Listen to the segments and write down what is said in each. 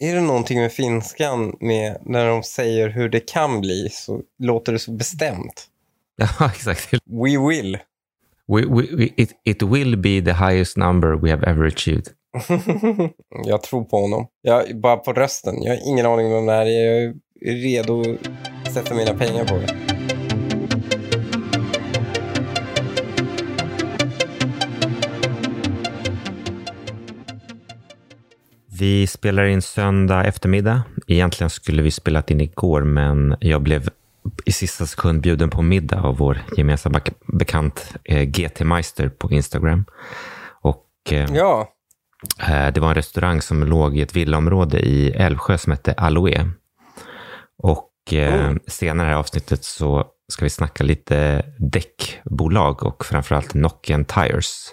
är det någonting med finskan med när de säger hur det kan bli så låter det så bestämt. Ja, exakt. We will. We, we, we, it, it will be the highest number we have ever achieved. jag tror på honom. Jag, bara på rösten. Jag har ingen aning om det här är. Jag är redo att sätta mina pengar på det. Vi spelar in söndag eftermiddag. Egentligen skulle vi spelat in igår, men jag blev i sista sekund bjuden på middag av vår gemensamma bekant eh, GT Meister på Instagram. Och eh, ja. eh, det var en restaurang som låg i ett villaområde i Älvsjö som hette Aloe. Och eh, mm. senare i avsnittet så ska vi snacka lite däckbolag och framförallt Nokian Tires.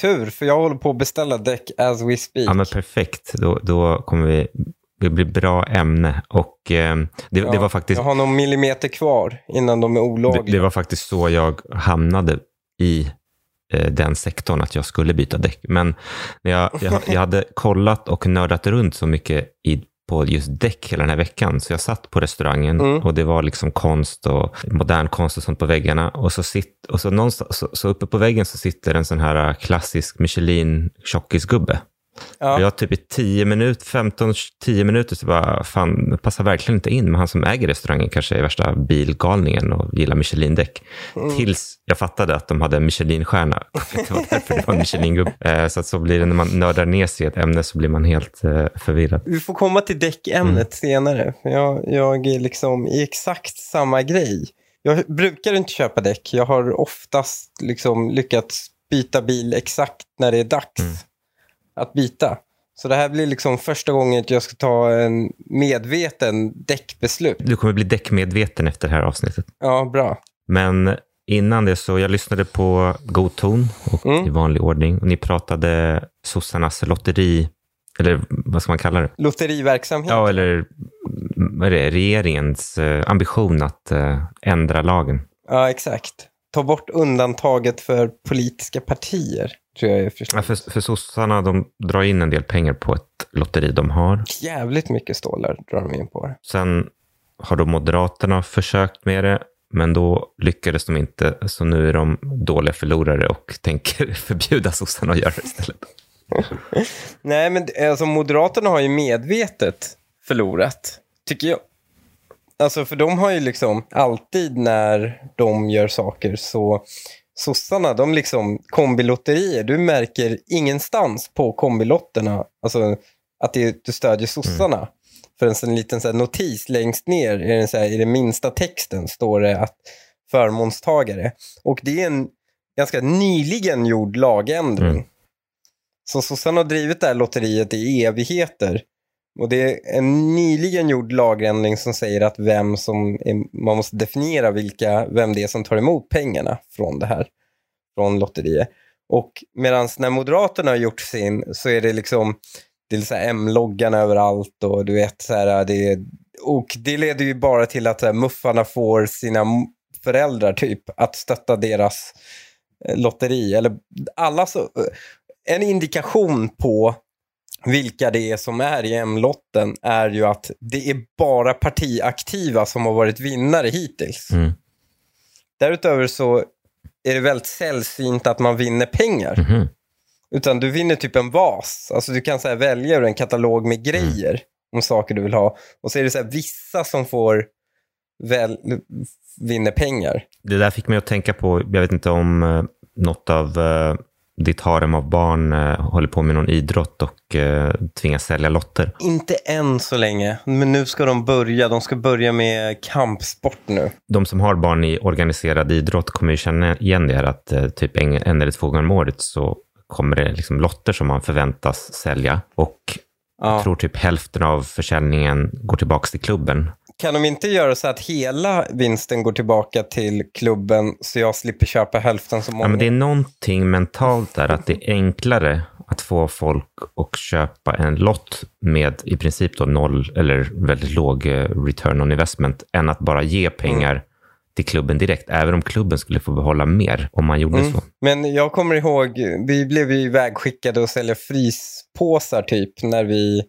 Tur, för jag håller på att beställa däck as we speak. Ja, men perfekt. Då, då kommer vi det blir bra ämne. Och, eh, det, ja, det, var faktiskt, jag har någon millimeter kvar innan de är olagliga. Det, det var faktiskt så jag hamnade i eh, den sektorn, att jag skulle byta däck. Men jag, jag, jag hade kollat och nördat runt så mycket i på just däck hela den här veckan. Så jag satt på restaurangen mm. och det var liksom konst och modern konst och sånt på väggarna. Och så, sitt, och så, någonstans, så, så uppe på väggen så sitter en sån här klassisk Michelin tjockisgubbe. Ja. Jag typ i 10 minuter, 15-10 minuter så bara, fan, det passar verkligen inte in. Men han som äger restaurangen kanske är värsta bilgalningen och gillar Michelin-däck. Mm. Tills jag fattade att de hade en Michelin-stjärna. Det var därför det var en Michelin-gubbe. Eh, så att så blir det när man nördar ner sig i ett ämne så blir man helt eh, förvirrad. Vi får komma till däckämnet mm. senare. Jag, jag är liksom i exakt samma grej. Jag brukar inte köpa däck. Jag har oftast liksom lyckats byta bil exakt när det är dags. Mm att byta. Så det här blir liksom första gången jag ska ta en medveten däckbeslut. Du kommer bli däckmedveten efter det här avsnittet. Ja, bra. Men innan det så, jag lyssnade på God ton och mm. i vanlig ordning. Och ni pratade sossarnas lotteri, eller vad ska man kalla det? Lotteriverksamhet. Ja, eller vad är det, regeringens eh, ambition att eh, ändra lagen. Ja, exakt. Ta bort undantaget för politiska partier tror jag Ja, för, för sossarna, de drar in en del pengar på ett lotteri de har. Jävligt mycket stålar drar de in på det. Sen har då Moderaterna försökt med det, men då lyckades de inte. Så nu är de dåliga förlorare och tänker förbjuda sossarna att göra det istället. Nej, men alltså Moderaterna har ju medvetet förlorat, tycker jag. Alltså, för de har ju liksom alltid när de gör saker så sossarna, de liksom kombilotterier, du märker ingenstans på kombilotterna alltså, att det, du stödjer sossarna. Mm. För en liten så här, notis längst ner i den, så här, i den minsta texten står det att förmånstagare. Och det är en ganska nyligen gjord lagändring. Mm. Så sossarna har drivit det här lotteriet i evigheter. Och det är en nyligen gjord lagändring som säger att vem som är, man måste definiera vilka, vem det är som tar emot pengarna från det här, från lotteriet. Och medan när Moderaterna har gjort sin så är det liksom, det är så M-loggan överallt och du vet så här, det och det leder ju bara till att här, muffarna får sina föräldrar typ att stötta deras eh, lotteri. Eller alla så, eh, en indikation på vilka det är som är i M-lotten är ju att det är bara partiaktiva som har varit vinnare hittills. Mm. Därutöver så är det väldigt sällsynt att man vinner pengar. Mm. Utan du vinner typ en vas. Alltså du kan så välja ur en katalog med grejer mm. om saker du vill ha. Och så är det så här, vissa som får väl, vinner pengar. Det där fick mig att tänka på, jag vet inte om uh, något av uh ditt harem av barn eh, håller på med någon idrott och eh, tvingas sälja lotter? Inte än så länge, men nu ska de börja. De ska börja med kampsport nu. De som har barn i organiserad idrott kommer ju känna igen det här att eh, typ en, en eller två gånger om året så kommer det liksom lotter som man förväntas sälja. Och ja. jag tror typ hälften av försäljningen går tillbaka till klubben. Kan de inte göra så att hela vinsten går tillbaka till klubben så jag slipper köpa hälften så många? Ja, men det är någonting mentalt där, att det är enklare att få folk att köpa en lott med i princip då noll eller väldigt låg eh, return on investment än att bara ge pengar mm. till klubben direkt, även om klubben skulle få behålla mer om man gjorde mm. så. Men jag kommer ihåg, vi blev ju ivägskickade att sälja fryspåsar typ när vi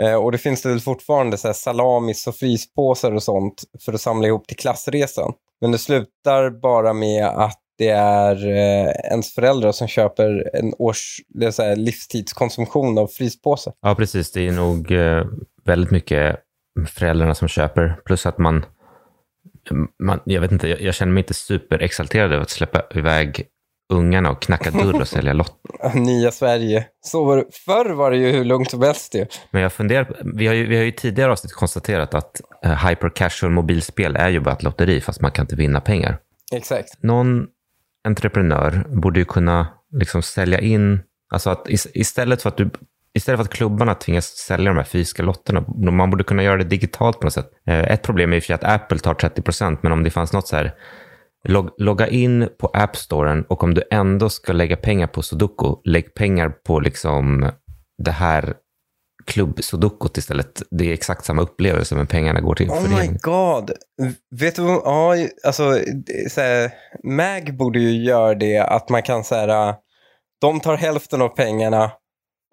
Eh, och det finns det väl fortfarande så här salamis och fryspåsar och sånt för att samla ihop till klassresan. Men det slutar bara med att det är eh, ens föräldrar som köper en års, det så här, livstidskonsumtion av fryspåsar. Ja, precis. Det är nog eh, väldigt mycket föräldrarna som köper. Plus att man, man jag vet inte, jag, jag känner mig inte superexalterad över att släppa iväg ungarna och knacka dörr och sälja lotter. Nya Sverige. Så var det, förr var det ju hur lugnt som helst ju. Men jag funderar, vi har ju, vi har ju tidigare avsnitt konstaterat att uh, hyper casual mobilspel är ju bara ett lotteri fast man kan inte vinna pengar. Exakt. Någon entreprenör borde ju kunna liksom sälja in, alltså att istället för att du Istället för att klubbarna tvingas sälja de här fysiska lotterna, man borde kunna göra det digitalt på något sätt. Eh, ett problem är ju för att Apple tar 30 procent, men om det fanns något så här, log, logga in på App Storen och om du ändå ska lägga pengar på Sudoku, lägg pengar på liksom det här klubb-sudokot istället. Det är exakt samma upplevelse, men pengarna går till Oh my god. Vet du vad, ja, alltså, så här, Mag borde ju göra det att man kan säga de tar hälften av pengarna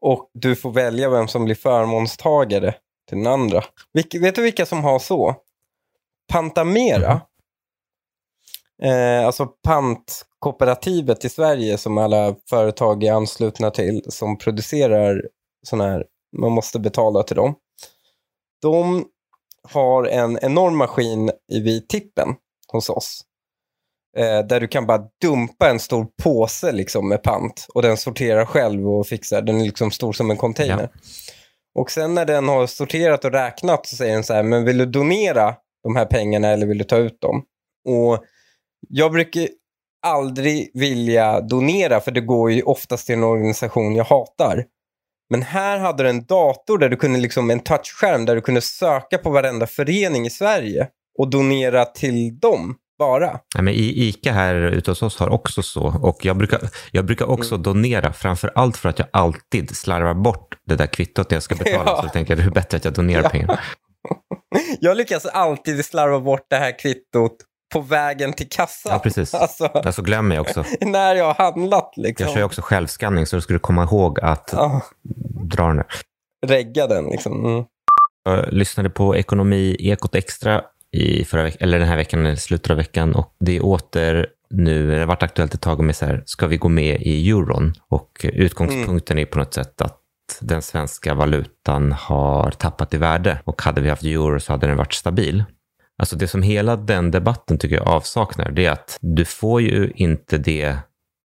och du får välja vem som blir förmånstagare till den andra. Vilk, vet du vilka som har så? Pantamera. Mm. Eh, alltså pantkooperativet i Sverige som alla företag är anslutna till som producerar sådana här man måste betala till dem. De har en enorm maskin vid tippen hos oss. Eh, där du kan bara dumpa en stor påse liksom, med pant och den sorterar själv och fixar. Den är liksom stor som en container. Ja. Och sen när den har sorterat och räknat så säger den så här, men vill du donera de här pengarna eller vill du ta ut dem? Och jag brukar aldrig vilja donera för det går ju oftast till en organisation jag hatar. Men här hade du en dator där du kunde liksom en touchskärm där du kunde söka på varenda förening i Sverige och donera till dem bara. Ja, men ICA här ute hos oss har också så och jag brukar, jag brukar också mm. donera framför allt för att jag alltid slarvar bort det där kvittot när jag ska betala ja. så jag tänker det är bättre att jag donerar ja. pengar. jag lyckas alltid slarva bort det här kvittot på vägen till kassan. Ja, precis. Alltså, alltså glömmer jag också. när jag har handlat. Liksom. Jag kör också självskanning så du skulle komma ihåg att ja. dra den. Regga den liksom. Mm. Jag lyssnade på Ekonomi Ekot Extra i förra veck- eller den här veckan, eller slutet av veckan. Och det är åter nu, det har varit aktuellt ett tag med så här, ska vi gå med i euron? Och utgångspunkten mm. är på något sätt att den svenska valutan har tappat i värde och hade vi haft euro så hade den varit stabil. Alltså det som hela den debatten tycker jag avsaknar, det är att du får ju inte det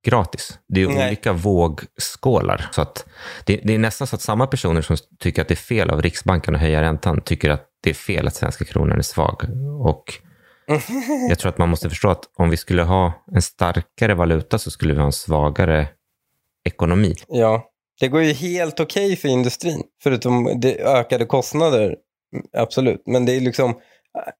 gratis. Det är Nej. olika vågskålar. Så att det, det, är nästan så att samma personer som tycker att det är fel av Riksbanken att höja räntan tycker att det är fel att svenska kronan är svag. Och jag tror att man måste förstå att om vi skulle ha en starkare valuta så skulle vi ha en svagare ekonomi. Ja, det går ju helt okej okay för industrin, förutom det ökade kostnader. Absolut, men det är liksom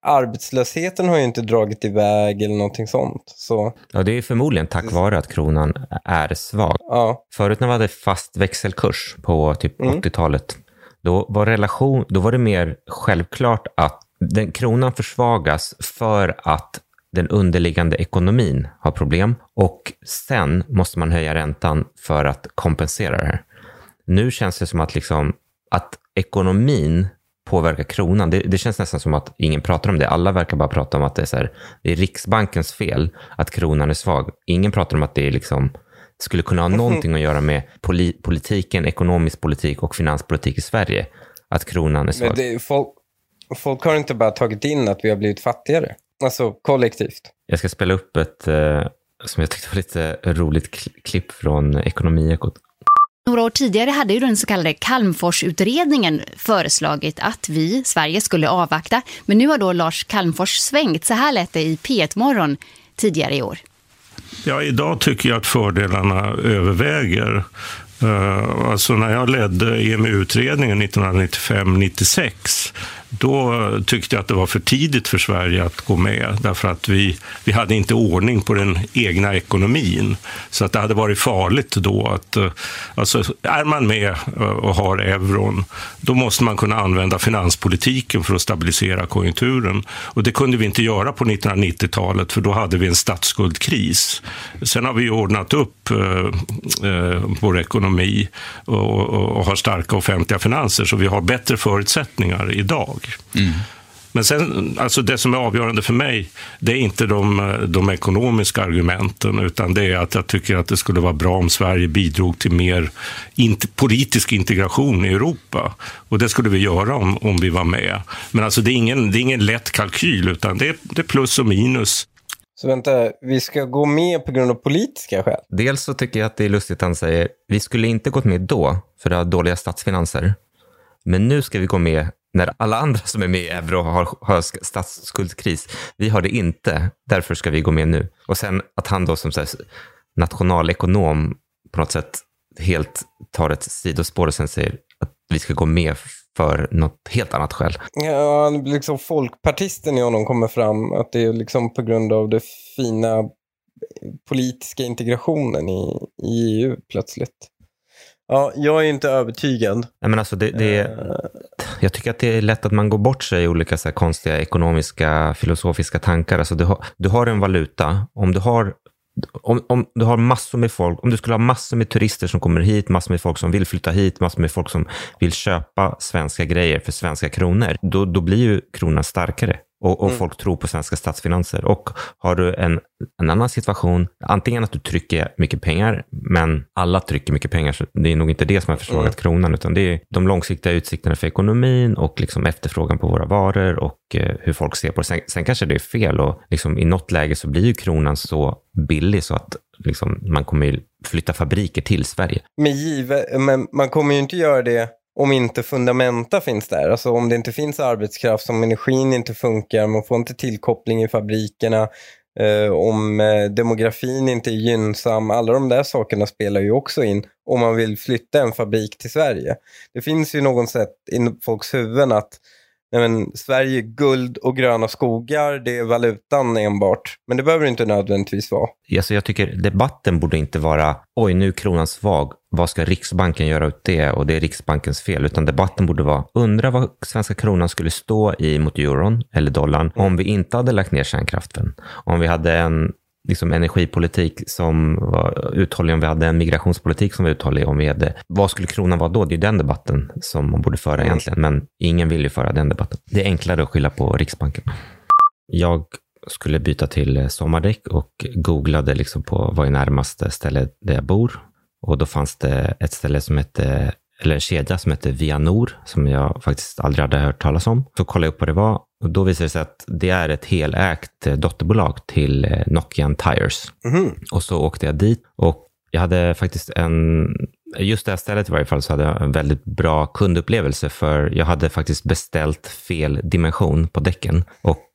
arbetslösheten har ju inte dragit iväg eller någonting sånt. Så... Ja, det är förmodligen tack vare att kronan är svag. Ja. Förut när vi hade fast växelkurs på typ mm. 80-talet, då var, relation, då var det mer självklart att den, kronan försvagas för att den underliggande ekonomin har problem och sen måste man höja räntan för att kompensera det här. Nu känns det som att, liksom, att ekonomin påverkar kronan. Det, det, känns nästan som att ingen pratar om det. Alla verkar bara prata om att det är, så här, det är Riksbankens fel att kronan är svag. Ingen pratar om att det är liksom, skulle kunna ha någonting att göra med poli, politiken, ekonomisk politik och finanspolitik i Sverige. Att kronan är svag. Det, folk, folk har inte bara tagit in att vi har blivit fattigare. Alltså kollektivt. Jag ska spela upp ett eh, som jag tyckte var lite roligt klipp från Ekonomiekot. Några år tidigare hade ju den så kallade Calmforsutredningen föreslagit att vi, Sverige, skulle avvakta. Men nu har då Lars Calmfors svängt. Så här lät det i P1 Morgon tidigare i år. Ja, idag tycker jag att fördelarna överväger. Eh, alltså när jag ledde EMU-utredningen 1995-96 då tyckte jag att det var för tidigt för Sverige att gå med. Därför att vi, vi hade inte ordning på den egna ekonomin. Så att det hade varit farligt då att, eh, alltså är man med eh, och har euron, då måste man kunna använda finanspolitiken för att stabilisera konjunkturen. Och det kunde vi inte göra på 1990-talet, för då hade vi en statsskuldkris. Sen har vi ordnat upp eh, eh, vår ekonomi och, och, och har starka offentliga finanser, så vi har bättre förutsättningar idag. Mm. Men sen, alltså det som är avgörande för mig, det är inte de, de ekonomiska argumenten, utan det är att jag tycker att det skulle vara bra om Sverige bidrog till mer in, politisk integration i Europa. Och det skulle vi göra om, om vi var med. Men alltså det är ingen, det är ingen lätt kalkyl, utan det är, det är plus och minus. Så vänta, vi ska gå med på grund av politiska skäl? Dels så tycker jag att det är lustigt att han säger, vi skulle inte gått med då, för det har dåliga statsfinanser. Men nu ska vi gå med när alla andra som är med i euro har, har statsskuldskris. Vi har det inte, därför ska vi gå med nu. Och sen att han då som så här, nationalekonom på något sätt helt tar ett sidospår och sen säger att vi ska gå med för något helt annat skäl. Ja, liksom folkpartisten i honom kommer fram, att det är liksom på grund av det fina politiska integrationen i, i EU plötsligt. Ja, jag är inte övertygad. Nej, men alltså det, det är, uh... Jag tycker att det är lätt att man går bort sig i olika så konstiga ekonomiska, filosofiska tankar. Alltså du, har, du har en valuta. Om du har om, om du har massor med folk, om du skulle ha massor med turister som kommer hit, massor med folk som vill flytta hit, massor med folk som vill köpa svenska grejer för svenska kronor, då, då blir ju kronan starkare och, och mm. folk tror på svenska statsfinanser. Och har du en, en annan situation, antingen att du trycker mycket pengar, men alla trycker mycket pengar, så det är nog inte det som har försvagat mm. kronan, utan det är de långsiktiga utsikterna för ekonomin och liksom efterfrågan på våra varor och eh, hur folk ser på det. Sen, sen kanske det är fel och liksom i något läge så blir ju kronan så billig så att liksom, man kommer flytta fabriker till Sverige. Men, givet, men man kommer ju inte göra det om inte fundamenta finns där. Alltså om det inte finns arbetskraft, om energin inte funkar, man får inte tillkoppling i fabrikerna, eh, om eh, demografin inte är gynnsam. Alla de där sakerna spelar ju också in om man vill flytta en fabrik till Sverige. Det finns ju någon sätt i folks huvuden att nej men, Sverige guld och gröna skogar, det är valutan enbart. Men det behöver det inte nödvändigtvis vara. Alltså jag tycker debatten borde inte vara, oj nu är kronan svag, vad ska Riksbanken göra åt det och det är Riksbankens fel, utan debatten borde vara, undra vad svenska kronan skulle stå i mot euron eller dollarn om vi inte hade lagt ner kärnkraften. Om vi hade en liksom energipolitik som var uthållig, om vi hade en migrationspolitik som var uthållig, om vi hade, vad skulle kronan vara då? Det är den debatten som man borde föra mm. egentligen, men ingen vill ju föra den debatten. Det är enklare att skylla på Riksbanken. Jag skulle byta till sommardäck och googlade liksom på vad är närmaste ställe där jag bor. Och då fanns det ett ställe som hette eller en kedja som heter Vianor, som jag faktiskt aldrig hade hört talas om. Så kollade jag upp vad det var och då visade det sig att det är ett helägt dotterbolag till eh, Nokian Tires. Mm. Och så åkte jag dit och jag hade faktiskt en, just det här stället i varje fall, så hade jag en väldigt bra kundupplevelse för jag hade faktiskt beställt fel dimension på däcken. Och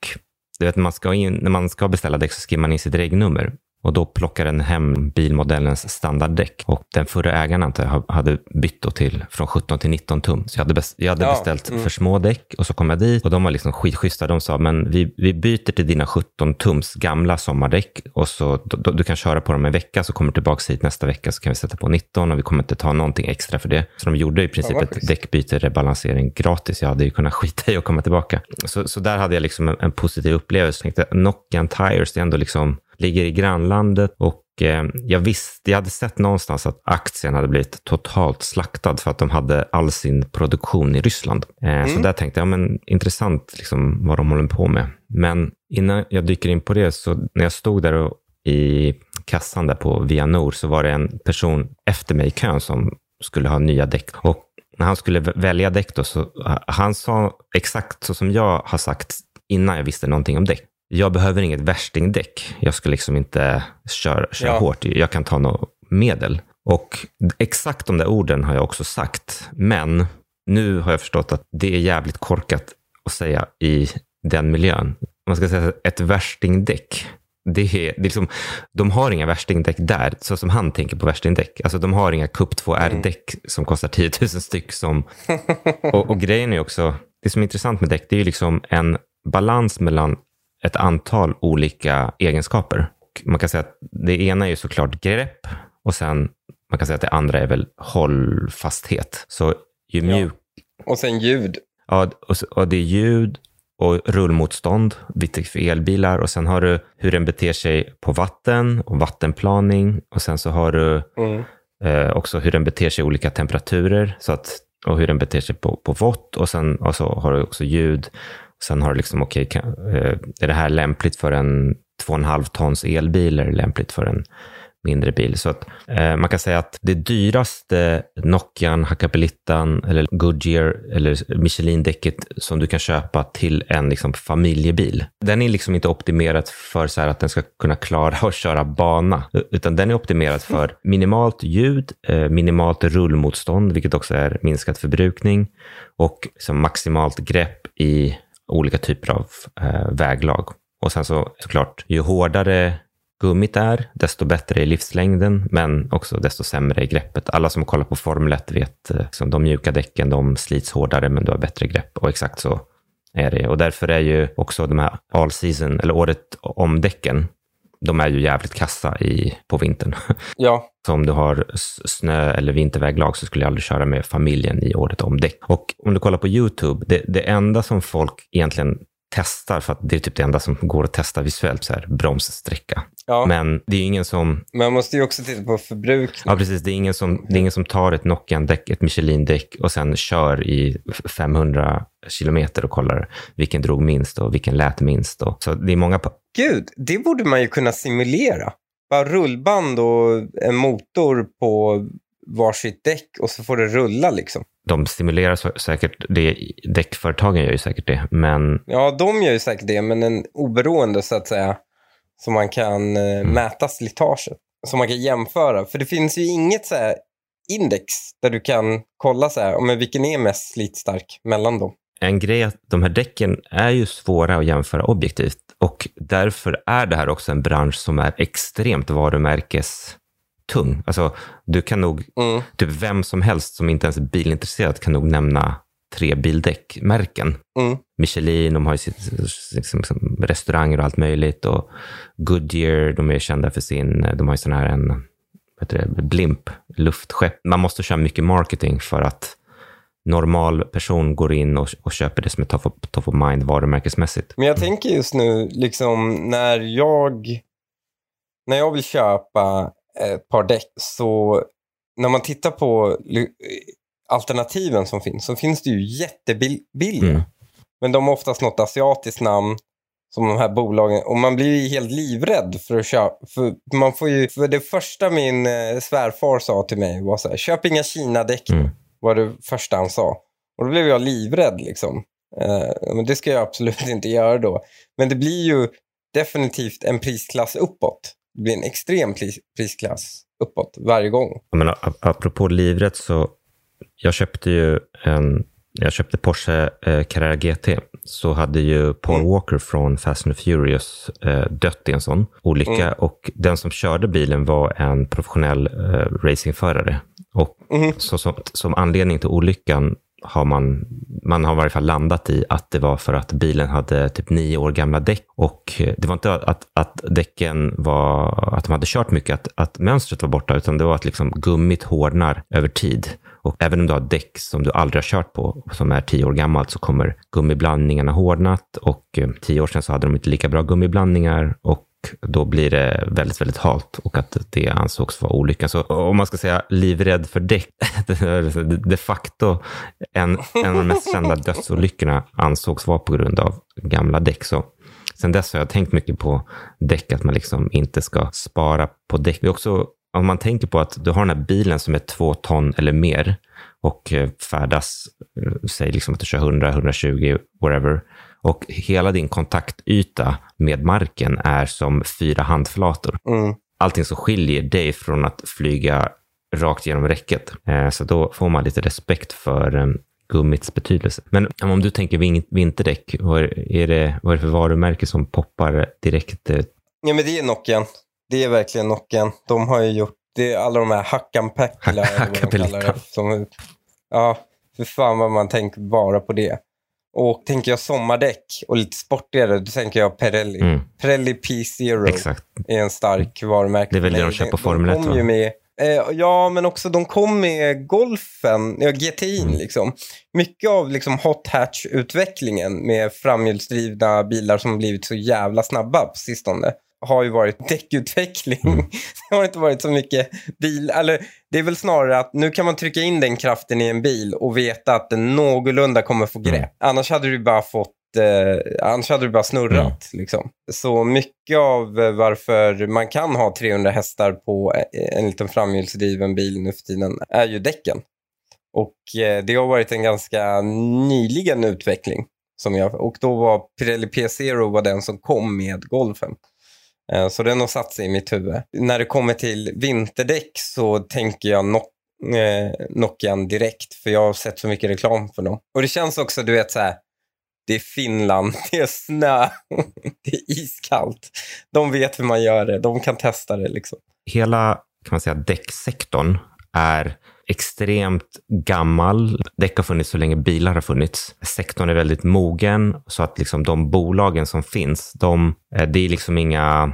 du vet, man ska in, när man ska beställa däck så skriver man in sitt regnummer. Och då plockar den hem bilmodellens standarddäck. Och den förra ägaren antar jag hade bytt till från 17 till 19 tum. Så jag hade, bes jag hade ja, beställt mm. för små däck och så kom jag dit och de var liksom skitschyssta. De sa, men vi, vi byter till dina 17 tums gamla sommardäck och så då, du kan köra på dem en vecka så kommer du tillbaka hit nästa vecka så kan vi sätta på 19 och vi kommer inte ta någonting extra för det. Så de gjorde i princip ja, ett däckbyte, rebalansering gratis. Jag hade ju kunnat skita i att komma tillbaka. Så, så där hade jag liksom en, en positiv upplevelse. Jag tänkte, Nokian Tires, det är ändå liksom ligger i grannlandet och eh, jag visste, jag hade sett någonstans att aktien hade blivit totalt slaktad för att de hade all sin produktion i Ryssland. Eh, mm. Så där tänkte jag, men intressant liksom, vad de håller på med. Men innan jag dyker in på det, så när jag stod där och, i kassan där på Vianor så var det en person efter mig i kön som skulle ha nya däck. Och när han skulle välja däck då, så han sa exakt så som jag har sagt innan jag visste någonting om däck jag behöver inget värstingdäck. Jag ska liksom inte köra, köra ja. hårt. Jag kan ta något medel. Och exakt de där orden har jag också sagt. Men nu har jag förstått att det är jävligt korkat att säga i den miljön. Man ska säga ett värstingdäck. Det är, det är liksom, de har inga värstingdäck där, så som han tänker på värstingdäck. Alltså de har inga Cup 2R-däck mm. som kostar 10 000 styck. Som, och, och grejen är också, det som är intressant med däck, det är ju liksom en balans mellan ett antal olika egenskaper. Man kan säga att det ena är såklart grepp och sen man kan säga att det andra är väl hållfasthet. Så ju mjuk... Och sen ljud. Ja, och, och det är ljud och rullmotstånd, vilket för elbilar. Och sen har du hur den beter sig på vatten och vattenplaning. Och sen så har du Mm. eh, också hur den beter sig i olika temperaturer. Så att, och hur den beter sig på, på vått. Och sen och så har du också ljud. Sen har du liksom, okej, okay, eh, är det här lämpligt för en 2,5 tons elbil eller lämpligt för en mindre bil? Så att eh, man kan säga att det dyraste Nokian, Hakkapelittan eller Goodyear eller Michelin-däcket som du kan köpa till en liksom, familjebil, den är liksom inte optimerad för så här att den ska kunna klara att köra bana, utan den är optimerad för minimalt ljud, eh, minimalt rullmotstånd, vilket också är minskad förbrukning och liksom maximalt grepp i olika typer av eh, väglag. Och sen så såklart, ju hårdare gummit är, desto bättre är livslängden, men också desto sämre är greppet. Alla som kollar på Formel 1 vet, att liksom, de mjuka däcken, de slits hårdare, men du har bättre grepp. Och exakt så är det. Och därför är ju också de här all season, eller året om-däcken, de är ju jävligt kassa i, på vintern. Ja, Så om du har snö eller vinterväglag så skulle jag aldrig köra med familjen i året om däck. Och om du kollar på YouTube, det, det enda som folk egentligen testar, för att det är typ det enda som går att testa visuellt, så här bromssträcka. ja. Men. Det är ingen som, man måste ju också titta på förbrukning. ja precis, det är ingen som, det är ingen som tar ett Nokian-däck, ett Michelin-däck och sen kör i 500 kilometer och kollar vilken drog minst och vilken lät minst. Och, så det är många, Gud, det borde man ju kunna simulera. Bara rullband och en motor på varsitt däck och så får det rulla liksom. De stimulerar säkert det, däckföretagen gör ju säkert det, men Ja, de gör ju säkert det, men en oberoende så att säga. Så man kan eh, mäta slitaget. Så man kan jämföra. För det finns ju inget så här index där du kan kolla så här, "Ja, men vilken är mest slitstark mellan dem. en grej är att de här däcken är ju svåra att jämföra objektivt och därför är det här också en bransch som är extremt varumärkestung. Alltså, du kan nog, Mm. typ vem som helst som inte ens är bilintresserad kan nog nämna tre bildäckmärken. Mm. Michelin, de har ju sitt, liksom, liksom, restauranger och allt möjligt och Goodyear, de är kända för sin, de har ju sån här en, det, blimp, luftskepp. Man måste köra mycket marketing för att normal person går in och, och köper det som är top of, top of mind varumärkesmässigt. Men jag tänker just nu, liksom när jag, när jag vill köpa ett par däck så när man tittar på li- alternativen som finns så finns det ju jättebilliga. Mm. Men de har oftast något asiatiskt namn som de här bolagen och man blir ju helt livrädd för att köpa. För, man får ju, för det första min eh, svärfar sa till mig var så här, köp inga Kina-däck Mm. var det första han sa. Och då blev jag livrädd liksom. Eh, men det ska jag absolut inte göra då. Men det blir ju definitivt en prisklass uppåt. Det blir en extrem pris, prisklass uppåt varje gång. Jag menar, ap- apropå livrätt så, jag köpte ju en, jag köpte Porsche eh, Carrera GT, så hade ju Paul Mm. Walker från Fast and Furious eh, dött i en sån olycka Mm. och den som körde bilen var en professionell eh, racingförare. Och Mhm. så, som, som anledning till olyckan har man, man har i varje fall landat i att det var för att bilen hade typ nio år gamla däck. Och det var inte att, att däcken var, att de hade kört mycket, att, att mönstret var borta, utan det var att liksom gummit hårdnar över tid. Och även om du har däck som du aldrig har kört på, som är tio år gammalt, så kommer gummiblandningarna hårdnat. Och eh, tio år sedan så hade de inte lika bra gummiblandningar. Och då blir det väldigt, väldigt halt och att det ansågs vara olyckan. Så om man ska säga livrädd för däck, liksom de facto en, en av de mest kända dödsolyckorna ansågs vara på grund av gamla däck. Så sen dess har jag tänkt mycket på däck, att man liksom inte ska spara på däck. Det är också, om man tänker på att du har den här bilen som är två ton eller mer och eh, färdas, eh, säg liksom att du kör 100, 120, whatever, och hela din kontaktyta med marken är som fyra handflator. Mm. Allting som skiljer dig från att flyga rakt genom räcket. Eh, Så då får man lite respekt för eh, gummits betydelse. Men om du tänker vin- vinterdäck, vad är, det, vad är det för varumärke som poppar direkt? eh? Ja, men det är Nokian. Det är verkligen Nokian. De har ju gjort det är alla de här Hackan Päckilä, eller vad de kallar det. Hakkapeliitta. Som, ja, för fan vad man tänker bara på det. Och tänker jag sommardäck och lite sportigare, då tänker jag Pirelli. Mm. Pirelli P0 Exakt. är en stark varumärke. Det är väl det de kör på Formel 1, kom va? ju med eh, Ja, men också de kom med golfen, ja, GTI Mm. liksom. Mycket av liksom hot hatch-utvecklingen med framhjulsdrivna bilar som blivit så jävla snabba på sistone har ju varit däckutveckling. Mm. det har inte varit så mycket bil, eller det är väl snarare att nu kan man trycka in den kraften i en bil och veta att den någorlunda kommer få grepp. Mm. Annars hade du bara fått eh, annars hade du bara snurrat. Mm. Liksom. Så mycket av eh, varför man kan ha 300 hästar på eh, en liten framhjulsdriven bil nu för tiden är ju däcken. Och eh, det har varit en ganska nyligen utveckling. Som jag, och då var Pirelli P0 var den som kom med golfen. Eh, så den har satt sig i mitt huvud. När det kommer till vinterdäck så tänker jag no eh, Nokian direkt. För jag har sett så mycket reklam för dem. Och det känns också, du vet så här. Det är Finland, det är snö, det är iskallt. De vet hur man gör det, de kan testa det liksom. Hela kan man säga, däcksektorn är extremt gammal. Däck har funnits så länge bilar har funnits. Sektorn är väldigt mogen så att liksom de bolagen som finns, de, eh, det är liksom inga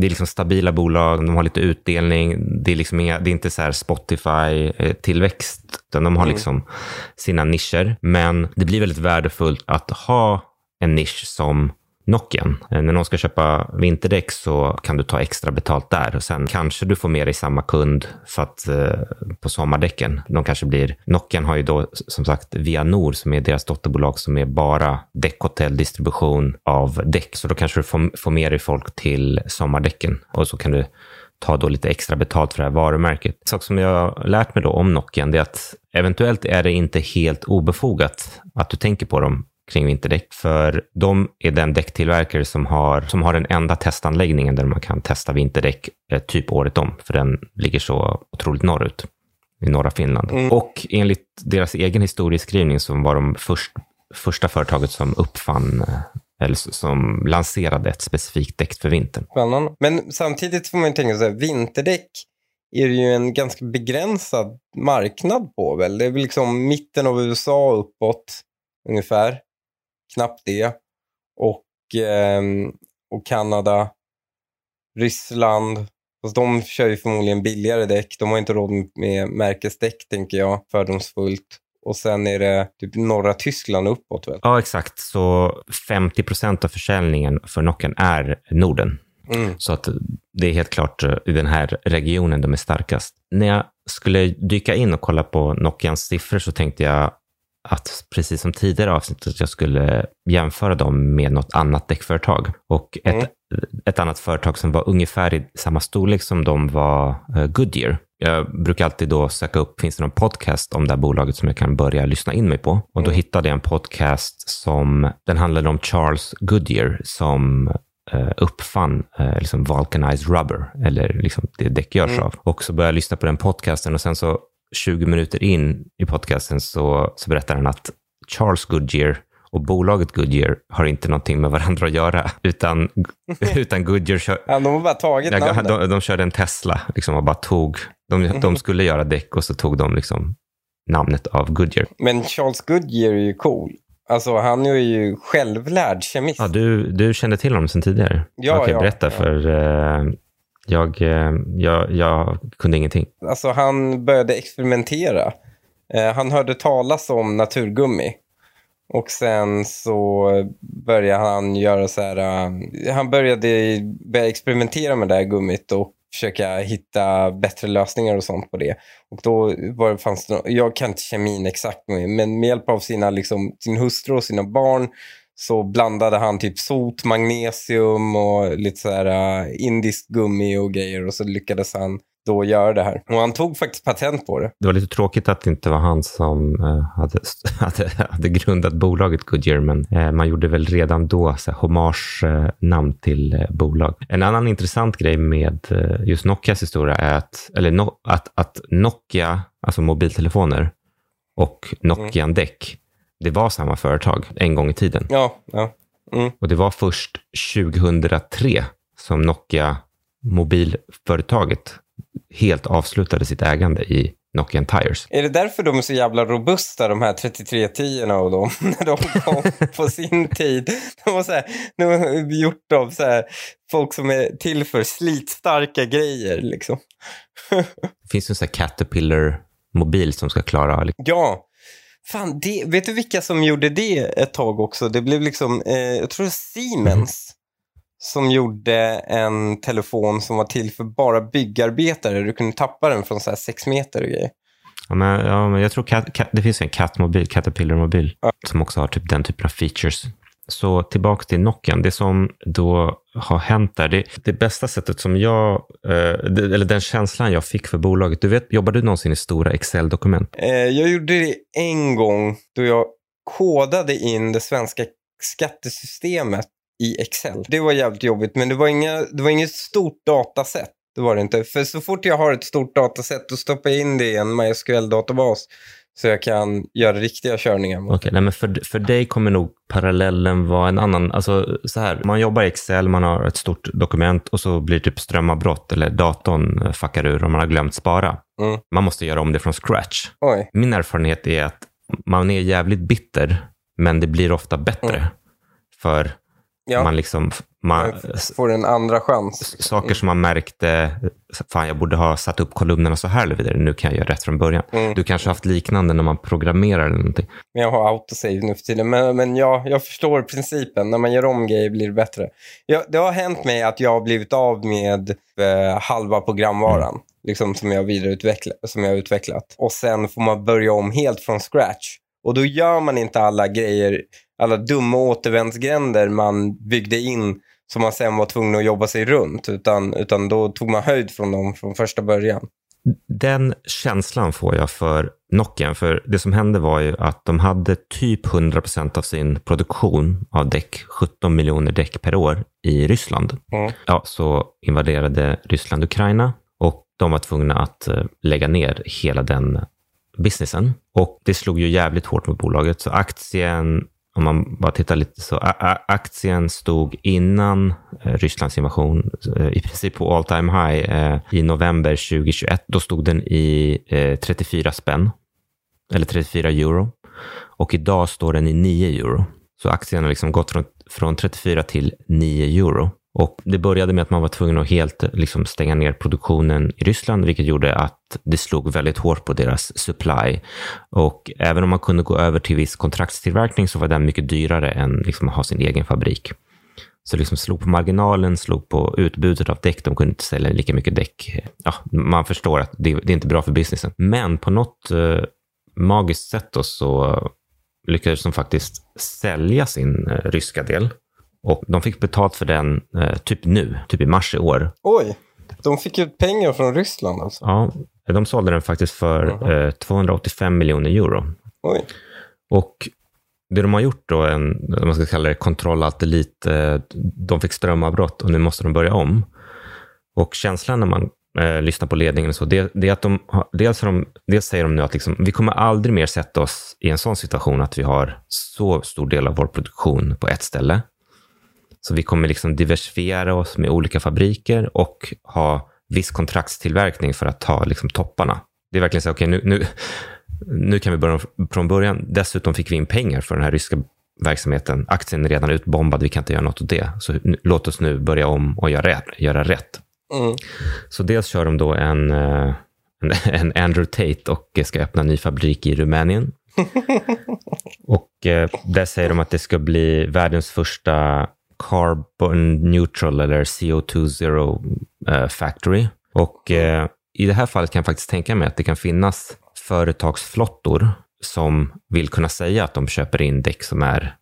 det är liksom stabila bolag, de har lite utdelning. Det är, liksom inga, det är inte så Spotify-tillväxt, utan de har Mm. liksom sina nischer. Men det blir väldigt värdefullt att ha en nisch som Nokian. Eh, när någon ska köpa vinterdäck så kan du ta extra betalt där och sen kanske du får med dig samma kund för att, eh, på sommardäcken. De kanske blir, Nokian har ju då som sagt Vianor som är deras dotterbolag som är bara däckhotelldistribution av däck. Så då kanske du får, får med dig folk till sommardäcken och så kan du ta då lite extra betalt för det här varumärket. En sak som jag har lärt mig då om Nokian det är att eventuellt är det inte helt obefogat att du tänker på dem kring vinterdäck. För de är den däcktillverkare som har, som har den enda testanläggningen där man kan testa vinterdäck eh, typ året om. För den ligger så otroligt norrut i norra Finland. Mm. Och enligt deras egen historieskrivning så var de först, första företaget som uppfann eh, eller som lanserade ett specifikt däck för vintern. Men samtidigt får man ju tänka så här, vinterdäck är det ju en ganska begränsad marknad på väl? Det är väl liksom mitten av USA uppåt ungefär. Knappt det. Och, ehm, och Kanada, Ryssland. Fast de kör ju förmodligen billigare däck. De har inte råd med märkesdäck tänker jag, fördomsfullt. Och sen är det typ norra Tyskland uppåt väl? Ja, exakt. Så 50 procent av försäljningen för Nokian är Norden. Mm. Så att det är helt klart eh, i den här regionen de är starkast. När jag skulle dyka in och kolla på Nokians siffror så tänkte jag att precis som tidigare avsnitt att jag skulle jämföra dem med något annat däckföretag. Och ett, Mm. ett annat företag som var ungefär i samma storlek som de var eh, Goodyear. Jag brukar alltid då söka upp, finns det någon podcast om det här bolaget som jag kan börja lyssna in mig på? Och då Mm. hittade jag en podcast som, den handlade om Charles Goodyear som eh, uppfann eh, liksom vulcanized rubber, eller liksom det däck görs Mm. av. Och så började jag lyssna på den podcasten och sen så 20 minuter in i podcasten så, så berättar han att Charles Goodyear och bolaget Goodyear har inte någonting med varandra att göra, utan, utan Goodyear kör, Ja, de har bara tagit Ja, namnet. de, de körde en Tesla liksom, och bara tog, de, de skulle göra däck och så tog de liksom namnet av Goodyear. Men Charles Goodyear är ju cool. Alltså han är ju självlärd kemist. Ja, du, du kände till honom sedan tidigare? Ja, Okej, ja, berätta ja. för eh, jag, eh, jag, jag kunde ingenting. Alltså han började experimentera. Eh, han hörde talas om naturgummi. Och sen så började han göra så här. Eh, han började experimentera med det här gummit och försöka hitta bättre lösningar och sånt på det. Och då var det, fanns det, jag kan inte kemin exakt, men med hjälp av sina, liksom, sin hustru och sina barn så blandade han typ sot, magnesium och lite så här äh, indiskt gummi och grejer och så lyckades han då göra det här. Och han tog faktiskt patent på det. Det var lite tråkigt att det inte var han som äh, hade, hade, hade grundat bolaget Goodyear, men äh, man gjorde väl redan då så här, hommage-namn till bolag. En annan intressant grej med just Nokias historia är att, eller no, att, att Nokia, alltså mobiltelefoner, och Nokian-däck, det var samma företag en gång i tiden. Ja, ja. Mm. Och det var först 2003 som Nokia, mobilföretaget, helt avslutade sitt ägande i Nokian Tires. Är det därför de är så jävla robusta, de här 3310 och de, när de kom på sin tid? De var, så här, de var gjort av så här, folk som är till för slitstarka grejer. Liksom. Det finns en sån här Caterpillar-mobil som ska klara... Ja, fan, det, vet du vilka som gjorde det ett tag också? Det blev liksom, eh, jag tror Siemens som gjorde en telefon som var till för bara byggarbetare. Du kunde tappa den från så här sex meter och grejer. Ja, men, ja, men jag tror cat, cat, det finns en Cat-mobil, Caterpillar-mobil, Ja. som också har typ den typen av features. Så tillbaka till Nokian. Det som då har hänt där, det, det bästa sättet som jag, eh, det, eller den känslan jag fick för bolaget. Du vet, jobbar du någonsin i stora Excel-dokument? Eh, jag gjorde det en gång då jag kodade in det svenska skattesystemet i Excel. Det var jävligt jobbigt, men det var, inga, det var inget stort datasätt. Det var det inte. För så fort jag har ett stort datasätt då stoppar jag in det i en MySQL-databas. Så jag kan göra riktiga körningar. mot Okej, nej, men för, för dig kommer nog parallellen vara en annan. Alltså så här, man jobbar i Excel, man har ett stort dokument och så blir det typ strömavbrott eller datorn eh, fuckar ur och man har glömt spara. Mm. Man måste göra om det från scratch. Oj. Min erfarenhet är att man är jävligt bitter, men det blir ofta bättre. Mm. För Ja, man liksom, man, får en andra chans. saker som man märkte, fan jag borde ha satt upp kolumnerna så här eller vidare, nu kan jag göra rätt från början. Mm. Du kanske har haft liknande när man programmerar eller någonting. Men jag har autosave nu för tiden. Men, men ja, jag förstår principen. När man gör om grejer blir det bättre. Ja, det har hänt mig att jag har blivit av med eh, halva programvaran. Liksom som jag, vidareutvecklat, som jag har utvecklat. Och sen får man börja om helt från scratch. Och då gör man inte alla grejer, alla dumma återvändsgränder man byggde in som man sen var tvungen att jobba sig runt. Utan, utan då tog man höjd från dem från första början. Den känslan får jag för Nokian. För det som hände var ju att de hade typ 100% av sin produktion av däck, 17 miljoner däck per år, i Ryssland. Mm. Ja, så invaderade Ryssland Ukraina och de var tvungna att eh, lägga ner hela den businessen. Och det slog ju jävligt hårt mot bolaget. Så aktien, om man bara tittar lite så, a- a- aktien stod innan eh, Rysslands invasion eh, i princip på all time high eh, i november 2021. Då stod den i eh, 34 spänn, eller 34 euro. Och idag står den i 9 euro. Så aktien har liksom gått från, från 34 till 9 euro. Och det började med att man var tvungen att helt liksom stänga ner produktionen i Ryssland, vilket gjorde att det slog väldigt hårt på deras supply. Och även om man kunde gå över till viss kontraktstillverkning så var den mycket dyrare än liksom att ha sin egen fabrik. Så liksom slog på marginalen, slog på utbudet av däck. De kunde inte sälja lika mycket däck. Ja, man förstår att det, det är inte bra för businessen. Men på något eh, magiskt sätt då så lyckades de faktiskt sälja sin eh, ryska del. Och de fick betalt för den eh, typ nu, typ i mars i år. Oj, de fick ut pengar från Ryssland alltså. Ja, de sålde den faktiskt för eh, 285 miljoner euro. Oj. Och det de har gjort då, en, man ska kalla det kontroll allt elit, eh, de fick strömavbrott och nu måste de börja om. Och känslan när man eh, lyssnar på ledningen så, det, det är att de, dels, de, dels säger de nu att liksom, vi kommer aldrig mer sätta oss i en sån situation att vi har så stor del av vår produktion på ett ställe. Så vi kommer liksom diversifiera oss med olika fabriker och ha viss kontraktstillverkning för att ta liksom topparna. Det är verkligen så, okej, nu, nu, nu kan vi börja från början. Dessutom fick vi in pengar för den här ryska verksamheten. Aktien är redan utbombad, vi kan inte göra något åt det. Så låt oss nu börja om och göra. Göra rätt. Mm. Så dels kör de då en, eh, en, en Andrew Tate och ska öppna en ny fabrik i Rumänien. och eh, där säger de att det ska bli världens första carbon neutral eller CO2 zero eh, factory. Och eh, i det här fallet kan jag faktiskt tänka mig att det kan finnas företagsflottor som vill kunna säga att de köper in däck som är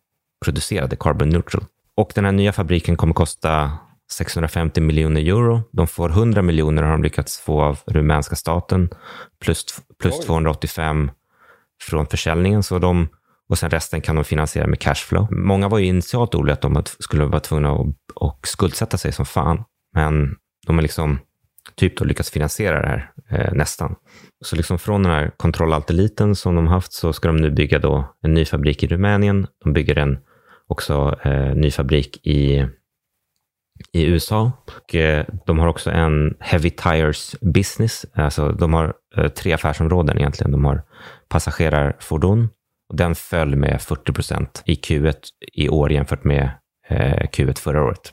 producerade carbon neutral. Och den här nya fabriken kommer kosta 650 miljoner euro. De får 100 miljoner har de lyckats få av rumänska staten plus, plus Oj. 285 från försäljningen. Så de, och sen resten kan de finansiera med cashflow. Många var ju initialt oroliga att de skulle vara tvungna att och skuldsätta sig som fan. Men de har liksom typ då lyckats finansiera det här eh, nästan. Så liksom från den här kontrollalteliten som de haft så ska de nu bygga då en ny fabrik i Rumänien. De bygger en också eh, ny fabrik i i USA. Och, eh, de har också en heavy tires business. Alltså, de har eh, tre affärsområden egentligen. De har passagerarfordon. Den föll med 40 procent i Q1 i år jämfört med eh, Q1 förra året.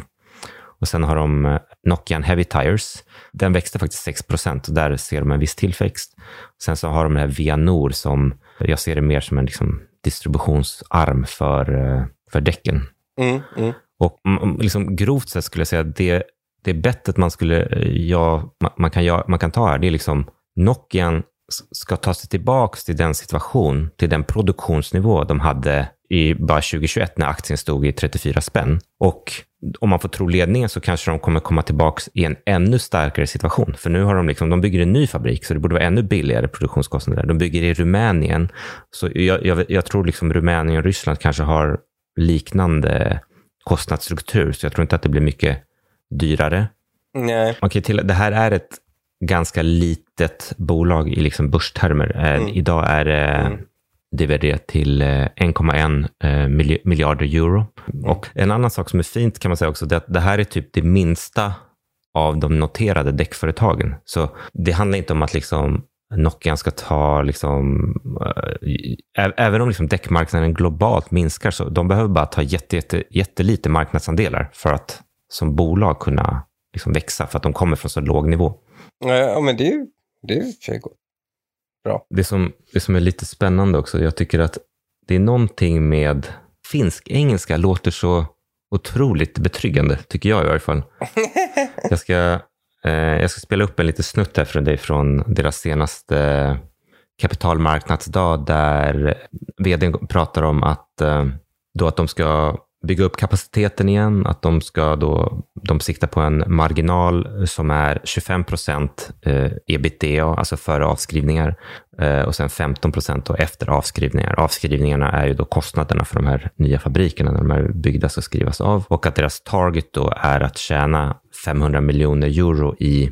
Och sen har de eh, Nokian Heavy Tires. Den växte faktiskt 6 procent och där ser de en viss tillväxt. Sen så har de det här Vianor som jag ser det mer som en liksom, distributionsarm för, eh, för däcken. Mm, mm. Och liksom, grovt sett skulle jag säga att det, det bettet man, skulle, ja, man, kan, man kan ta här, det är liksom Nokian ska ta sig tillbaka till den situation, till den produktionsnivå de hade i bara 2021 när aktien stod i 34 spänn. Och om man får tro ledningen så kanske de kommer komma tillbaka i en ännu starkare situation. För nu har de liksom, de bygger en ny fabrik, så det borde vara ännu billigare produktionskostnader. De bygger i Rumänien. Så jag, jag, jag tror liksom Rumänien och Ryssland kanske har liknande kostnadsstruktur, så jag tror inte att det blir mycket dyrare. Nej. Man kan till, det här är ett ganska litet bolag i liksom börstermer. Eh, mm. Idag är det mm. dividerat till 1,1 eh, eh, miljarder euro. Mm. Och en annan sak som är fint kan man säga också, det att det här är typ det minsta av de noterade däckföretagen. Så det handlar inte om att liksom Nokia ska ta, liksom, äh, även om liksom däckmarknaden globalt minskar, så de behöver bara ta jätte, jätte, jättelite marknadsandelar för att som bolag kunna liksom växa, för att de kommer från så låg nivå. Ja, men det är ju det är för gott. Bra. Det som, det som är lite spännande också, jag tycker att det är någonting med finsk-engelska låter så otroligt betryggande, tycker jag i varje fall. Jag ska, eh, jag ska spela upp en liten snutt här för dig från deras senaste kapitalmarknadsdag där vdn pratar om att, eh, då att de ska bygga upp kapaciteten igen, att de ska då, de siktar på en marginal som är 25 procent eh, ebitda, alltså före avskrivningar, eh, och sen 15 procent efter avskrivningar. Avskrivningarna är ju då kostnaderna för de här nya fabrikerna när de är byggda ska skrivas av och att deras target då är att tjäna 500 miljoner euro i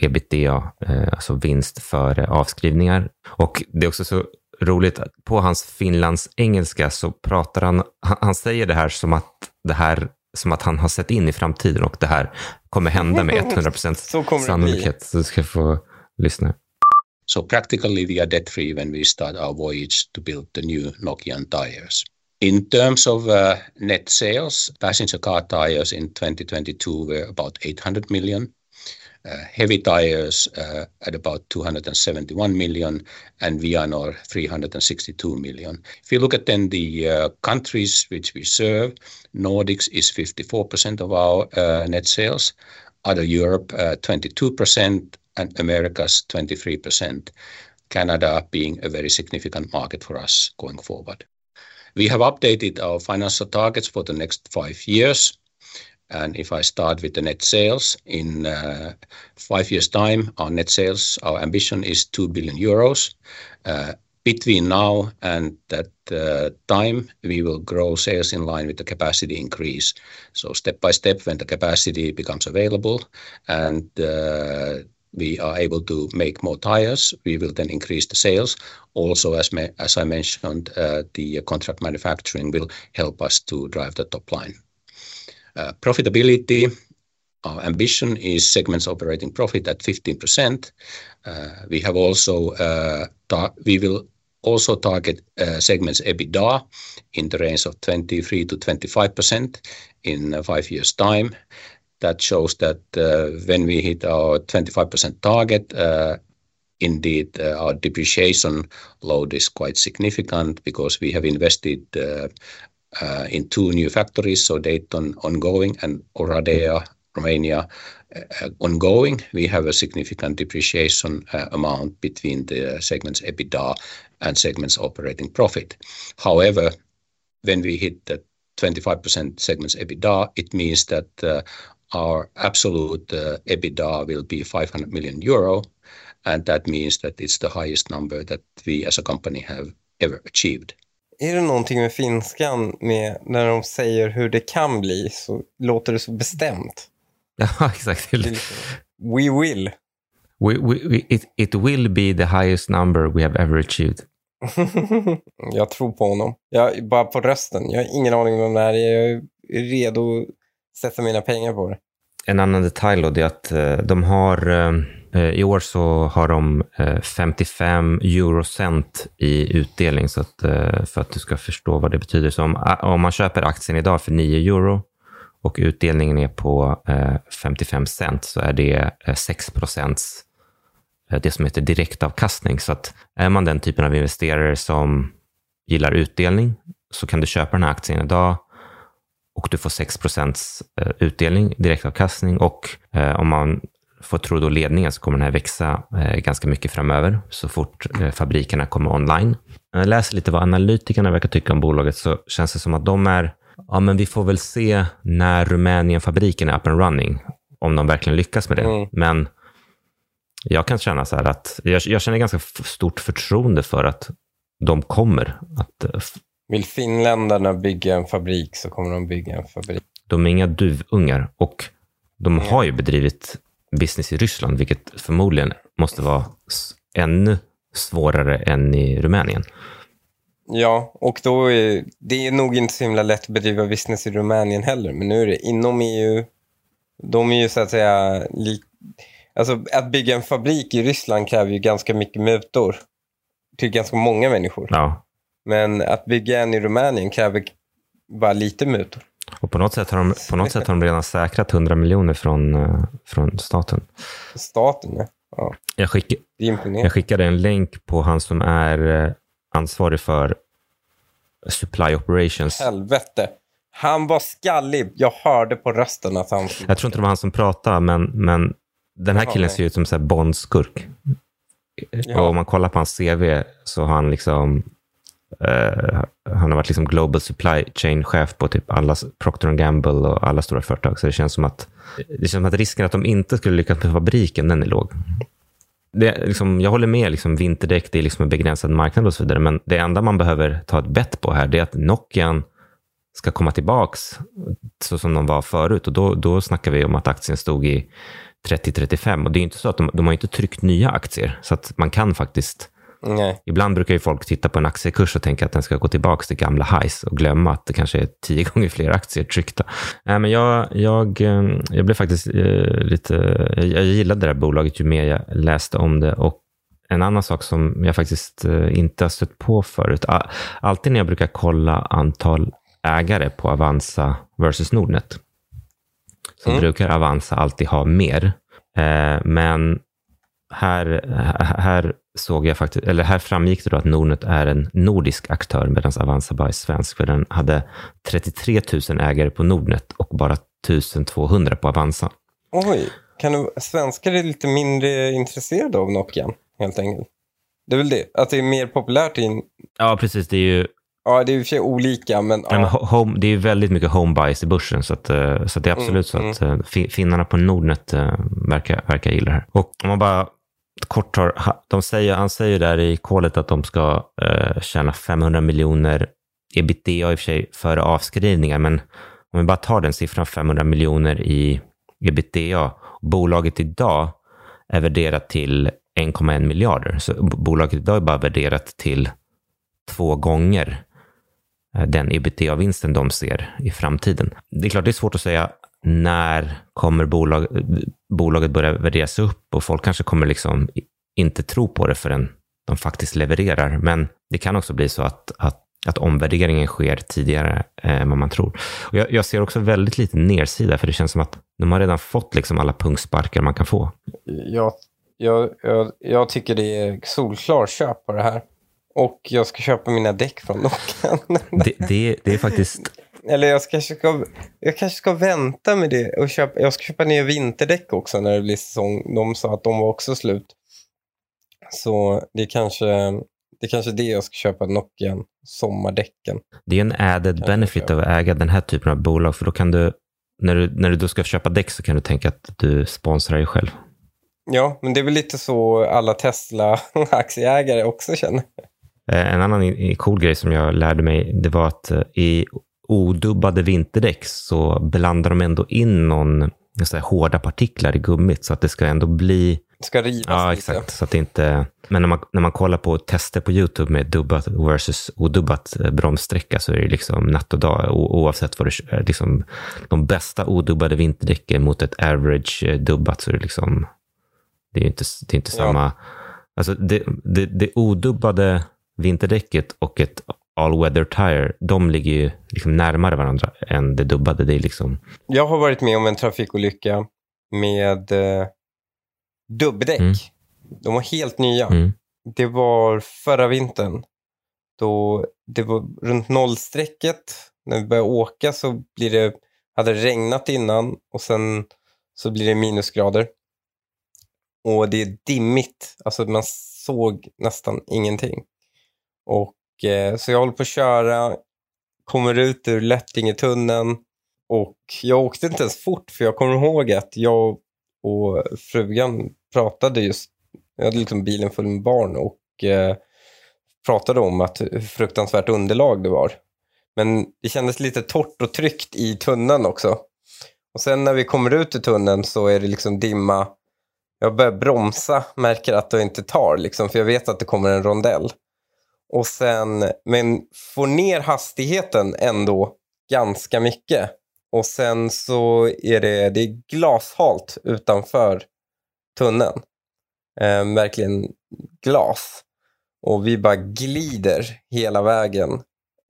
ebitda, eh, alltså vinst före avskrivningar. Och det är också så roligt, på hans Finlands engelska så pratar han, han säger det här som att det här som att han har sett in i framtiden och det här kommer hända med 100% sannolikhet. Så du ska få lyssna. So practically we are debt free when we start our voyage to build the new Nokian tires. In terms of uh, net sales, passenger car tires in 2022 were about 800 million. Uh, heavy tires uh, at about 271 million and Vianor 362 million. If you look at then the uh, countries which we serve, Nordics is 54% of our net sales, other Europe 22%, and Americas 23%. Canada being a very significant market for us going forward. We have updated our financial targets for the next five years. And if I start with the net sales, in uh, five years' time, our net sales, our ambition is 2 billion euros. Uh, between now and that uh, time, we will grow sales in line with the capacity increase. So step by step, when the capacity becomes available and we are able to make more tires, we will then increase the sales. Also, as as I mentioned, the contract manufacturing will help us to drive the top line. Uh, profitability, our ambition is segments operating profit at 15%. Uh, we have also uh, we will also target segments EBITDA in the range of 23%-25% in five years' time. That shows that when we hit our 25% target, indeed, our depreciation load is quite significant because we have invested in two new factories, so Dayton ongoing and Oradea, Romania uh, ongoing. We have a significant depreciation uh, amount between the segments EBITDA and segments operating profit. However, when we hit the 25% segments EBITDA, it means that our absolute EBITDA will be 500 million euro, and that means that it's the highest number that we as a company have ever achieved. Är det någonting med finskan med när de säger hur det kan bli så låter det så bestämt. Ja, exakt. We will. We, we, it, it will be the highest number we have ever achieved. jag tror på honom. Jag, bara på rösten. Jag har ingen aning om det här Jag är redo att sätta mina pengar på det. en annan detalj då, det är att eh, de har, eh, Eh, i år så har de eh, 55 eurocent i utdelning, så att, eh, för att du ska förstå vad det betyder. Så om, om man köper aktien idag för 9 euro och utdelningen är på 55 cent, så är det 6 procents det som heter direktavkastning. Så att är man den typen av investerare som gillar utdelning så kan du köpa den här aktien idag och du får 6 utdelning, direktavkastning och eh, om man får tro då ledningen så kommer den här växa eh, ganska mycket framöver så fort fabrikerna kommer online. När jag läser lite vad analytikerna verkar tycka om bolaget så känns det som att de är, ja men vi får väl se när Rumänien-fabriken är up and running, om de verkligen lyckas med det. Mm. Men jag kan känna så här att jag, jag känner ganska stort förtroende för att de kommer att vill finländarna bygga en fabrik så kommer de bygga en fabrik. De är inga duvungar och de mm. har ju bedrivit business i Ryssland, vilket förmodligen måste vara ännu svårare än i Rumänien. Ja, och då är det är nog inte så himla lätt att bedriva business i Rumänien heller, men nu är det inom EU. De är ju så att säga... Li, alltså att bygga en fabrik i Ryssland kräver ju ganska mycket mutor till ganska många människor. Ja. Men att bygga en i Rumänien kräver bara lite mutor. Och på något sätt har de, på något sätt har de redan säkrat 100 miljoner från, eh, från staten. Staten, ja. ja. Jag, skick, jag skickade en länk på han som är eh, ansvarig för supply operations. Helvete. Han var skallig. Jag hörde på rösten att han... Jag tror inte det var han som pratade, men, men den här killen ser ut som en Bondskurk. Ja. Och om man kollar på hans CV så har han liksom Uh, han har varit liksom global supply chain-chef på typ alla Procter Gamble och alla stora företag. Så det känns som att, det känns som att risken att de inte skulle lyckas med fabriken, den är låg. Det, liksom, jag håller med, liksom, vinterdäck det är liksom en begränsad marknad och så vidare. Men det enda man behöver ta ett bett på här, det är att Nokian ska komma tillbaks så som de var förut. Och då, då snackar vi om att aktien stod i 30-35. Och det är inte så att de, de har inte tryckt nya aktier. Så att man kan faktiskt Nej. Ibland brukar ju folk titta på en aktiekurs och tänka att den ska gå tillbaka till gamla highs och glömma att det kanske är tio gånger fler aktier tryckta. Nej, men jag, jag, eh, jag blev faktiskt eh, lite... Jag gillade det här bolaget ju mer jag läste om det. Och en annan sak som jag faktiskt eh, inte har stött på förut. Alltid när jag brukar kolla antal ägare på Avanza versus Nordnet så mm. brukar Avanza alltid ha mer. Men här, här såg jag faktiskt, eller här framgick det då att Nordnet är en nordisk aktör medan Avanza bara är svensk, för den hade 33 000 ägare på Nordnet och bara 1200 på Avanza. Oj, kan du, svenskar är lite mindre intresserade av Nokian, helt enkelt. Det är väl det, att det är mer populärt i... Ja, precis. Det är ju... Ja, det är i och för sig olika, men... Ja. men home, det är väldigt mycket home buys i börsen, så, att, eh, så att det är absolut mm, så att mm. finnarna på Nordnet äh, verkar, verkar gilla det här. Och om man bara kort har, de säger, han säger där i kolet att de ska eh, tjäna 500 miljoner ebitda i och för sig före avskrivningar, men om vi bara tar den siffran 500 miljoner i ebitda, bolaget idag är värderat till 1,1 miljarder. Så bolaget idag är bara värderat till två gånger eh, den ebitda-vinsten de ser i framtiden. Det är klart, det är svårt att säga när kommer bolag, bolaget börja värderas upp och folk kanske kommer liksom inte tro på det förrän de faktiskt levererar. Men det kan också bli så att, att, att omvärderingen sker tidigare än vad man tror. Och jag, jag, ser också väldigt lite nedsida, för det känns som att de har redan fått liksom alla punktsparkar man kan få. Jag, jag, jag, jag tycker det är solklar köp på det här. Och jag ska köpa mina däck från Nokian. det, det, det är faktiskt eller jag kanske ska, jag kanske ska vänta med det och köpa, jag ska köpa nya vinterdäck också när det blir säsong. De sa att de var också slut. Så det är kanske det är kanske det jag ska köpa, Nokian, sommardäcken. Det är en added benefit av att äga den här typen av bolag, för då kan du när, du, när du då ska köpa däck så kan du tänka att du sponsrar dig själv. Ja, men det är väl lite så alla Tesla-aktieägare också känner. Eh, en annan cool grej som jag lärde mig, det var att eh, i odubbade vinterdäck så blandar de ändå in någon så här, hårda partiklar i gummit så att det ska ändå bli ska rivas Ja, lite. exakt. Så att det inte... Men när man, när man kollar på tester på YouTube med dubbat versus odubbat eh, bromssträcka så är det liksom natt och dag o, oavsett vad det är. Liksom, de bästa odubbade vinterdäcken mot ett average eh, dubbat så är det liksom... Det är inte, det är inte Ja. samma... Alltså det, det, det odubbade vinterdäcket och ett all weather tire, de ligger ju liksom närmare varandra än det dubbade. Det är liksom... Jag har varit med om en trafikolycka med eh, dubbdäck. Mm. De var helt nya. Mm. Det var förra vintern. Då det var runt nollstrecket. När vi började åka så blir det, hade det regnat innan och sen så blir det minusgrader. Och det är dimmigt. Alltså man såg nästan ingenting. Och eh, Så jag håller på att köra, kommer ut ur Lättingetunneln och jag åkte inte ens fort för jag kommer ihåg att jag och frugan pratade just, jag hade liksom bilen full med barn och eh, pratade om att hur fruktansvärt underlag det var. Men det kändes lite torrt och tryggt i tunneln också. Och sen när vi kommer ut ur tunneln så är det liksom dimma. Jag börjar bromsa, märker att det inte tar, liksom, för jag vet att det kommer en rondell. Och sen, men får ner hastigheten ändå ganska mycket. Och sen så är det, det är glashalt utanför tunneln. Eh, verkligen glas. Och vi bara glider hela vägen.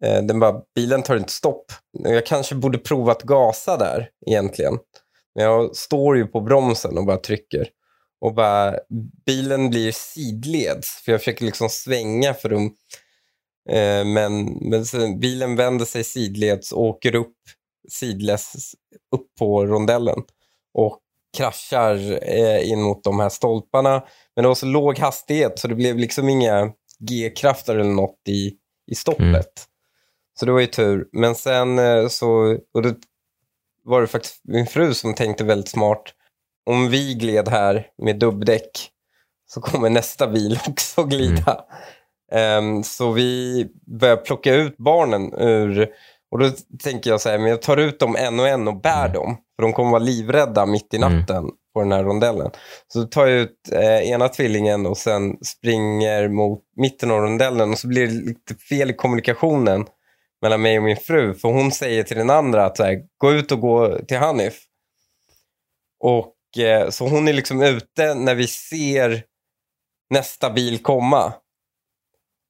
Eh, den bara, bilen tar inte stopp. Jag kanske borde provat gasa där egentligen. Men jag står ju på bromsen och bara trycker. Och bara, bilen blir sidleds. För jag försöker liksom svänga för att Eh, men, men sen, bilen vänder sig sidleds och åker upp sidleds upp på rondellen och kraschar eh, in mot de här stolparna. Men det var så låg hastighet så det blev liksom inga G-krafter eller något i, i stoppet. Mm. Så det var ju tur. Men sen eh, så, och då var det faktiskt min fru som tänkte väldigt smart. Om vi gled här med dubbdäck så kommer nästa bil också glida. Ehm, så vi börjar plocka ut barnen ur... Och då tänker jag så här, men jag tar ut dem en och en och bär dem. För de kommer vara livrädda mitt i Mm. natten på den här rondellen. Så tar jag ut eh, ena tvillingen och sen springer mot mitten av rondellen. Och så blir det lite fel i kommunikationen mellan mig och min fru. För hon säger till den andra att så här, gå ut och gå till Hanif. Och så hon är liksom ute när vi ser nästa bil komma.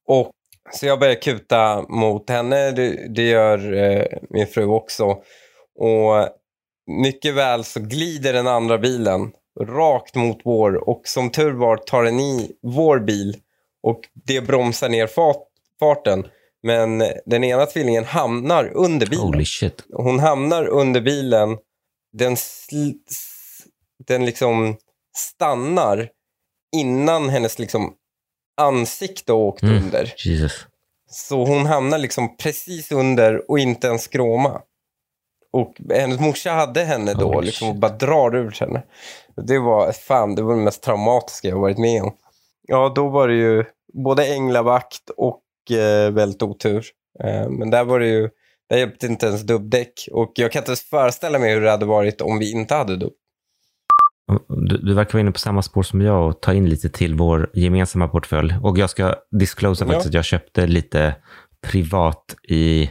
Och så jag börjar kuta mot henne, det, det gör eh, min fru också. Och mycket väl så glider den andra bilen rakt mot vår och som tur var tar den i vår bil och det bromsar ner fart, farten. Men den ena tvillingen hamnar under bilen. Hon hamnar under bilen. Den, sl- den liksom stannar innan hennes liksom ansikte har åkt Mm. under. Jesus. Så hon hamnar liksom precis under och inte ens skråma. Och hennes morsa hade henne då Holy liksom, och bara drar ut henne. Det var, fan, det var det mest traumatiska jag varit med om. Ja, då var det ju både änglavakt och eh, väldigt otur. Eh, men där var det ju, där hjälpte inte ens dubbdäck. Och jag kan inte ens föreställa mig hur det hade varit om vi inte hade dubb. Du, du verkar vara inne på samma spår som jag och ta in lite till vår gemensamma portfölj. Och jag ska disclosa faktiskt Ja. att jag köpte lite privat i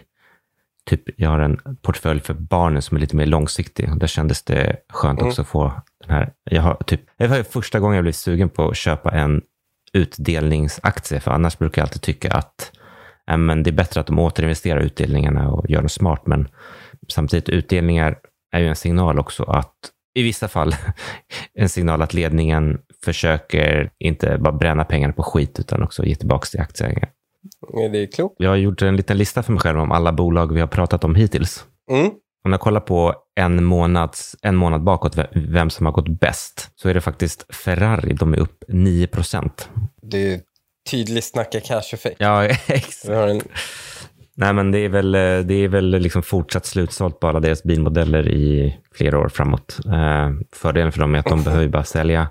typ, jag har en portfölj för barnen som är lite mer långsiktig. Där kändes det skönt Mm. också att få den här. Jag har typ, det var första gången jag blev sugen på att köpa en utdelningsaktie, för annars brukar jag alltid tycka att ja, men det är bättre att de återinvesterar utdelningarna och gör något smart. Men samtidigt, utdelningar är ju en signal också att i vissa fall en signal att ledningen försöker inte bara bränna pengarna på skit utan också ge tillbaka till aktieägare. Är det klokt? Jag har gjort en liten lista för mig själv om alla bolag vi har pratat om hittills. Mm. Om jag kollar på en, månads, en månad bakåt, ve- vem som har gått bäst, så är det faktiskt Ferrari. De är upp 9 procent. Det är tydligt snacka cash-effekt. Ja, exakt. Nej, men det är väl, det är väl liksom fortsatt slutsålt på alla deras bilmodeller i flera år framåt. Eh, fördelen för dem är att de behöver ju bara sälja,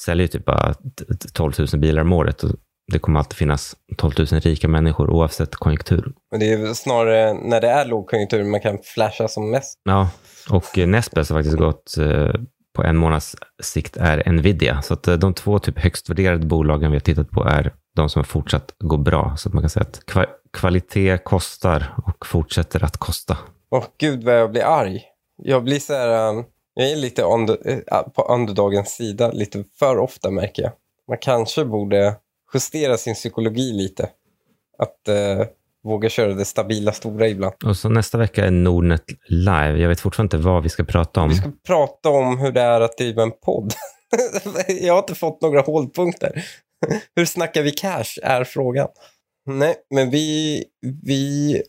säljer typ bara t- t- 12 000 bilar om året. Det kommer alltid finnas 12 000 rika människor oavsett konjunktur. men det är snarare när det är lågkonjunktur man kan flasha som mest. Ja, och eh, näst har faktiskt gått eh, på en månads sikt är Nvidia. Så att eh, de två typ högst värderade bolagen vi har tittat på är de som har fortsatt gå bra. Så att man kan säga att kvalitet kostar och fortsätter att kosta. Åh gud vad jag blir arg. Jag blir så här, um, jag är lite under, uh, på underdagens sida lite för ofta märker jag. Man kanske borde justera sin psykologi lite. Att uh, våga köra det stabila stora ibland. Och så nästa vecka är Nordnet live. Jag vet fortfarande inte vad vi ska prata om. Vi ska prata om hur det är att driva en podd. jag har inte fått några hållpunkter. hur snackar vi cash är frågan. Nej, men vi, vi,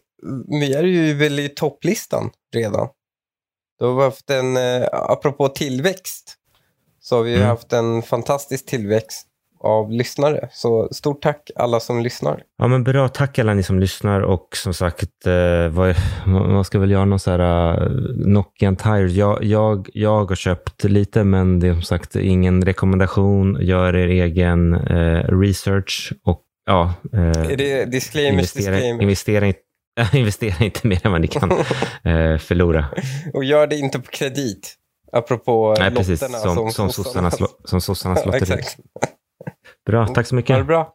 vi är ju väl i topplistan redan. Då har vi haft en, eh, apropå tillväxt, så har vi Mm. haft en fantastisk tillväxt av lyssnare. Så stort tack alla som lyssnar. Ja, men bra. Tack alla ni som lyssnar och som sagt, eh, vad, man ska väl göra någon så här uh, Nokian Tires. Jag, jag, jag har köpt lite, men det är som sagt ingen rekommendation. Gör er egen eh, research och ja, eh, det disclaimers, investera, disclaimers? investera, inte, investera inte mer än vad ni kan eh, förlora. Och gör det inte på kredit. Apropå Nej, precis. lotterna Som, som, sossarnas, lo- som sossarnas Ja, lotteri. Bra, tack så Ha mycket. det bra.